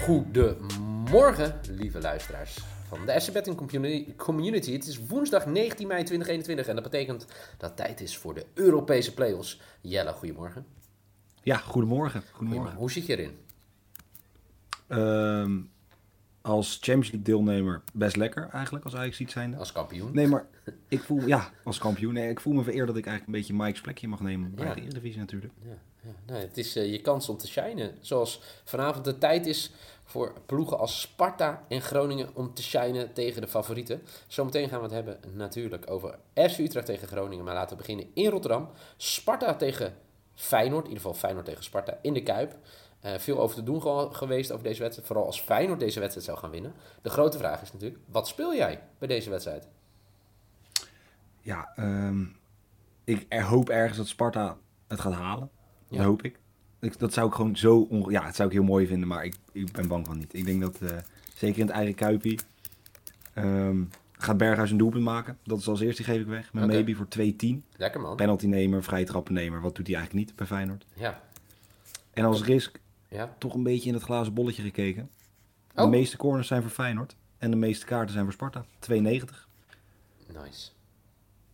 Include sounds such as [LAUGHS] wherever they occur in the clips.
Goedemorgen, lieve luisteraars van de SC Betting Community. Het is woensdag 19 mei 2021 en dat betekent dat het tijd is voor de Europese play-offs. Jelle, goedemorgen. Ja, goedemorgen. goedemorgen. Hoe zit je erin? Ehm, als Champions League deelnemer best lekker eigenlijk, als Ajax iets zijn. Als kampioen? Nee, maar [LAUGHS] ik voel, ja, als kampioen. Nee, ik voel me vereerd dat ik eigenlijk een beetje Mike's plekje mag nemen bij Ja. de Eredivisie natuurlijk. Ja, ja. Nee, het is eh, je kans om te shinen. Zoals vanavond de tijd is voor ploegen als Sparta en Groningen om te shinen tegen de favorieten. Zometeen gaan we het hebben natuurlijk over FC Utrecht tegen Groningen. Maar laten we beginnen in Rotterdam. Sparta tegen Feyenoord. In ieder geval Feyenoord tegen Sparta in de Kuip. Eh, veel over te doen ge- geweest over deze wedstrijd. Vooral als Feyenoord deze wedstrijd zou gaan winnen. De grote vraag is natuurlijk, wat speel jij bij deze wedstrijd? Ja, ehm, ik er hoop ergens dat Sparta het gaat halen. Dat Ja. hoop ik. ik. Dat zou ik gewoon zo... Ja, het zou ik heel mooi vinden, maar ik, ik ben bang van niet. Ik denk dat, eh, zeker in het eigen Kuipie, ehm, gaat Berghuis een doelpunt maken. Dat is als eerste, die geef ik weg. Met maybe voor 2-10. Lekker man. Penaltynemer, vrije trappennemer. Wat doet hij eigenlijk niet bij Feyenoord? Ja. En als risk ja. toch een beetje in het glazen bolletje gekeken. De Oh. meeste corners zijn voor Feyenoord. En de meeste kaarten zijn voor Sparta. 2,90. Nice.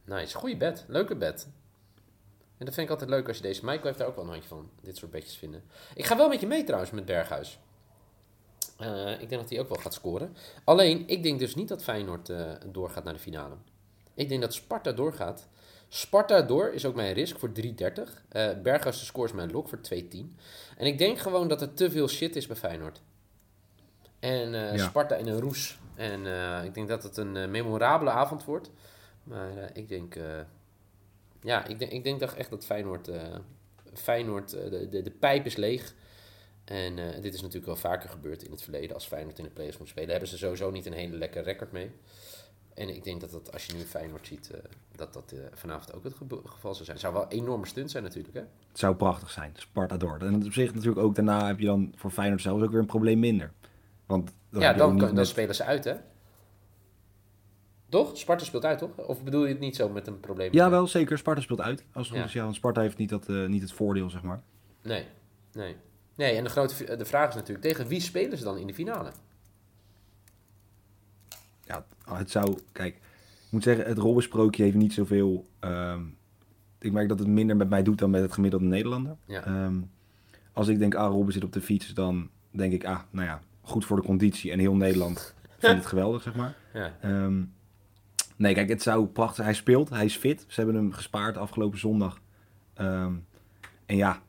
Nice. Goeie bed. Leuke bed. En dat vind ik altijd leuk als je deze... Michael heeft daar ook wel een handje van. Dit soort bedjes vinden. Ik ga wel met je mee trouwens met Berghuis. Eh, ik denk dat hij ook wel gaat scoren. Alleen, ik denk dus niet dat Feyenoord eh, doorgaat naar de finale. Ik denk dat Sparta doorgaat. Sparta door is ook mijn risk voor 3,30. Eh Berghuis de score is mijn lock voor 2,10. En ik denk gewoon dat er te veel shit is bij Feyenoord. En eh, Ja. Sparta in een roes. En eh, ik denk dat het een memorabele avond wordt. Maar ik denk... ja, ik denk, ik denk echt dat Feyenoord... Feyenoord, de, de, de pijp is leeg. En dit is natuurlijk wel vaker gebeurd in het verleden. Als Feyenoord in de play-offs moet spelen, hebben ze sowieso niet een hele lekker record mee. En ik denk dat dat, als je nu Feyenoord ziet, eh, dat dat eh, vanavond ook het geval zou zijn. Het zou wel een enorme stunt zijn natuurlijk, hè? Het zou prachtig zijn. Sparta door. En op zich natuurlijk ook daarna heb je dan voor Feyenoord zelfs ook weer een probleem minder. Want dan ja, dan, dan met- spelen ze uit, hè? Toch? Sparta speelt uit, toch? Of bedoel je het niet zo met een probleem? Ja, wel zeker. Sparta speelt uit. Als het Ja. goed is, ja. Want Sparta heeft niet, dat, eh, niet het voordeel, zeg maar. Nee, nee. Nee, en de, grote, de vraag is natuurlijk, tegen wie spelen ze dan in de finale? Ja, het zou... Kijk, ik moet zeggen, het Robben-sprookje heeft niet zoveel... ehm, ik merk dat het minder met mij doet dan met het gemiddelde Nederlander. Ja. Ehm, als ik denk, ah, Robben zit op de fiets, dan denk ik, ah, nou ja, goed voor de conditie. En heel Nederland [LAUGHS] vindt het geweldig, zeg maar. Ja, Ehm, nee, kijk, het zou prachtig. Hij speelt, hij is fit. Ze hebben hem gespaard afgelopen zondag. En ja,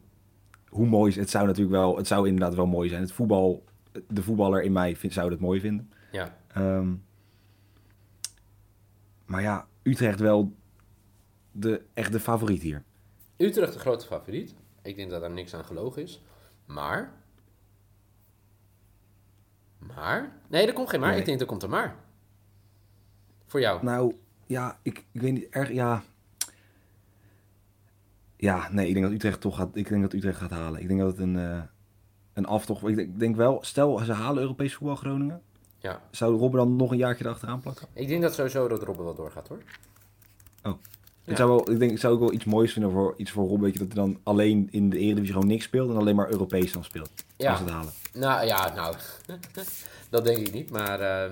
hoe mooi is het? zou natuurlijk wel, het zou inderdaad wel mooi zijn. Het voetbal, de voetballer in mij vind, zou het mooi vinden. ja. Maar ja, Utrecht wel de, echt de favoriet hier. Utrecht de grote favoriet. Ik denk dat daar niks aan gelogen is. Maar... Maar? Nee, er komt geen maar. Nee. Ik denk er komt een maar. Voor jou. Nou, ja, ik, ik weet niet, erg, ja... Ja, nee, ik denk dat Utrecht toch gaat, ik denk dat Utrecht gaat halen. Ik denk dat het een, eh, een aftocht... Ik denk, ik denk wel, stel ze halen Europees voetbal Groningen. Ja. Zou Robben dan nog een jaartje erachteraan plakken? Ik denk dat sowieso dat Robben wel doorgaat, hoor. Ja. Ik zou wel, ik denk, ik zou ook wel iets moois vinden voor iets voor Robben, weet je, dat hij dan alleen in de Eredivisie gewoon niks speelt en alleen maar Europees dan speelt. Ja. Als het halen. Nou ja, nou, [LAUGHS] dat denk ik niet. Maar eh,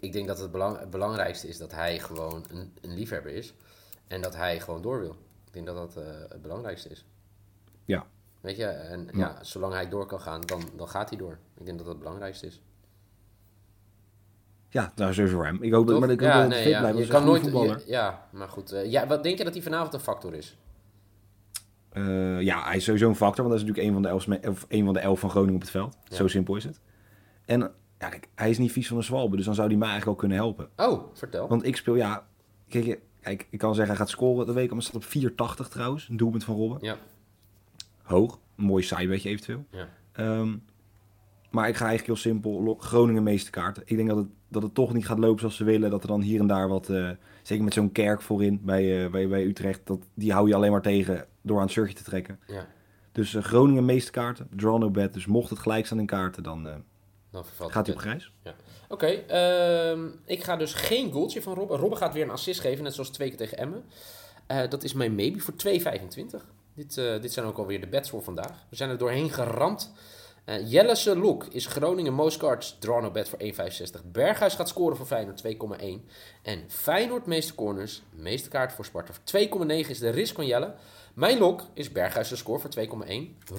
ik denk dat het, belang, het belangrijkste is dat hij gewoon een, een liefhebber is. En dat hij gewoon door wil. Ik denk dat dat eh, het belangrijkste is. Ja. Weet je, en ja. Ja. zolang hij door kan gaan, dan, dan gaat hij door. Ik denk dat dat het belangrijkste is. Ja, nou, sowieso hem. Ik hoop dat, maar ik hoop dat fit blijft. je Dat is kan nooit. voetballer. je- ja, maar goed. eh, ja, wat denk je dat hij vanavond een factor is? Eh, ja, hij is sowieso een factor, want dat is natuurlijk een van de elf, of een van, de elf van Groningen op het veld. Ja. Zo simpel is het. En ja, kijk, hij is niet vies van een zwalbe, dus dan zou hij mij eigenlijk wel kunnen helpen. Oh, vertel. Want ik speel, ja, kijk, ik kan zeggen hij gaat scoren de week, maar staat op 480 trouwens. Een doelpunt van Robben. Ja. Hoog. Een mooi zijbedje eventueel. Ja. Ehm, maar ik ga eigenlijk heel simpel. Groningen meeste kaarten. Ik denk dat het, dat het toch niet gaat lopen zoals ze willen. Dat er dan hier en daar wat... eh, zeker met zo'n kerk voorin bij, eh, bij, bij Utrecht. Dat, die hou je alleen maar tegen door aan het shirtje te trekken. ja. Dus eh, Groningen meeste kaarten. Draw no bet. Dus mocht het gelijk staan in kaarten, dan Dan vervalt gaat hij op grijs. Oké, ehm, ik ga dus geen goaltje van Robben. Robben gaat weer een assist geven, net zoals twee keer tegen Emmen. Dat is mijn maybe voor 2,25. Dit, dit zijn ook alweer de bets voor vandaag. We zijn er doorheen geramd. Eh Jellese Look is Groningen most cards draw no bet voor 1,65. Berghuis gaat scoren voor Feyenoord 2,1. En Feyenoord meeste corners, meeste kaart voor Sparta voor 2,9 is de risk van Jelle. Mijn lok is Berghuis de score voor 2,1.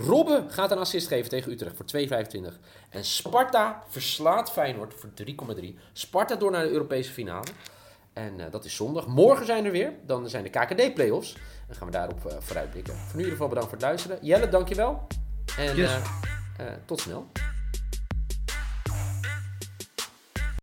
Robben gaat een assist geven tegen Utrecht voor 2,25. En Sparta verslaat Feyenoord voor 3,3. Sparta door naar de Europese finale. En eh, dat is zondag. Morgen zijn er weer. Dan zijn de KKD-playoffs. Dan gaan we daarop eh, vooruitblikken. Voor nu in ieder geval bedankt voor het luisteren. Jelle, dankjewel. En Yes. Tot snel.